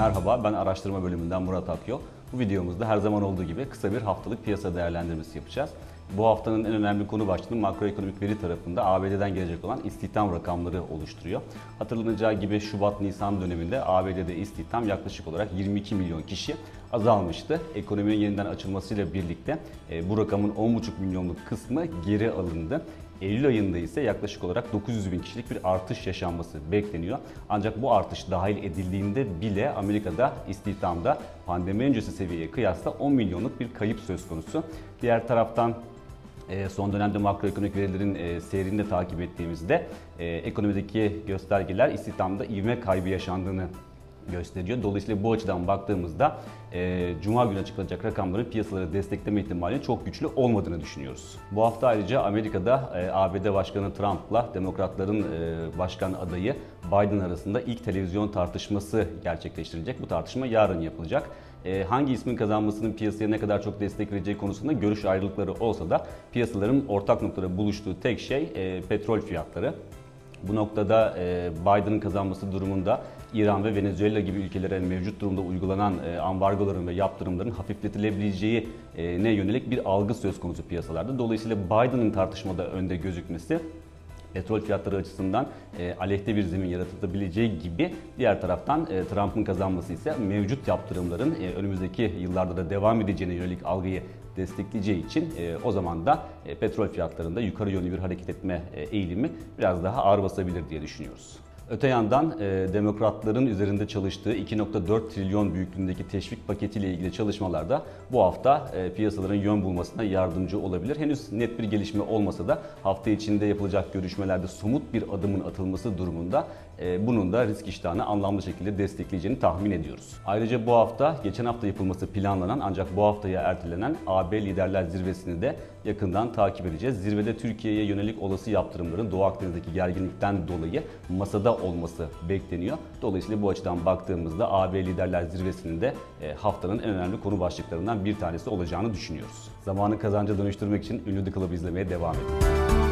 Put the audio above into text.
Merhaba, ben araştırma bölümünden Murat Akyol. Bu videomuzda her zaman olduğu gibi kısa bir haftalık piyasa değerlendirmesi yapacağız. Bu haftanın en önemli konu başlığı makroekonomik veri tarafında ABD'den gelecek olan istihdam rakamları oluşturuyor. Hatırlanacağı gibi Şubat-Nisan döneminde ABD'de istihdam yaklaşık olarak 22 milyon kişi azalmıştı. Ekonominin yeniden açılmasıyla birlikte e, bu rakamın 10,5 milyonluk kısmı geri alındı. Eylül ayında ise yaklaşık olarak 900 bin kişilik bir artış yaşanması bekleniyor. Ancak bu artış dahil edildiğinde bile Amerika'da istihdamda pandemi öncesi seviyeye kıyasla 10 milyonluk bir kayıp söz konusu. Diğer taraftan son dönemde makroekonomik verilerin e, seyrini de takip ettiğimizde e, ekonomideki göstergeler istihdamda ivme kaybı yaşandığını gösteriyor. Dolayısıyla bu açıdan baktığımızda e, Cuma günü açıklanacak rakamların piyasaları destekleme ihtimalinin çok güçlü olmadığını düşünüyoruz. Bu hafta ayrıca Amerika'da e, ABD Başkanı Trump'la Demokratların e, başkan adayı Biden arasında ilk televizyon tartışması gerçekleştirilecek. Bu tartışma yarın yapılacak. E, hangi ismin kazanmasının piyasaya ne kadar çok destek vereceği konusunda görüş ayrılıkları olsa da piyasaların ortak noktada buluştuğu tek şey e, petrol fiyatları. Bu noktada e, Biden'ın kazanması durumunda İran ve Venezuela gibi ülkelere mevcut durumda uygulanan ambargoların ve yaptırımların hafifletilebileceği ne yönelik bir algı söz konusu piyasalarda. Dolayısıyla Biden'ın tartışmada önde gözükmesi petrol fiyatları açısından e, aleyhte bir zemin yaratılabileceği gibi diğer taraftan e, Trump'ın kazanması ise mevcut yaptırımların e, önümüzdeki yıllarda da devam edeceğine yönelik algıyı destekleyeceği için e, o zaman da e, petrol fiyatlarında yukarı yönlü bir hareket etme e, eğilimi biraz daha ağır basabilir diye düşünüyoruz. Öte yandan e, demokratların üzerinde çalıştığı 2.4 trilyon büyüklüğündeki teşvik paketiyle ilgili çalışmalarda bu hafta e, piyasaların yön bulmasına yardımcı olabilir. Henüz net bir gelişme olmasa da hafta içinde yapılacak görüşmelerde somut bir adımın atılması durumunda e, bunun da risk iştahını anlamlı şekilde destekleyeceğini tahmin ediyoruz. Ayrıca bu hafta geçen hafta yapılması planlanan ancak bu haftaya ertelenen AB Liderler Zirvesi'ni de yakından takip edeceğiz. Zirvede Türkiye'ye yönelik olası yaptırımların Doğu Akdeniz'deki gerginlikten dolayı masada olması bekleniyor. Dolayısıyla bu açıdan baktığımızda AB Liderler Zirvesi'nin de e, haftanın en önemli konu başlıklarından bir tanesi olacağını düşünüyoruz. Zamanı kazanca dönüştürmek için ünlü The Club'ı izlemeye devam edin.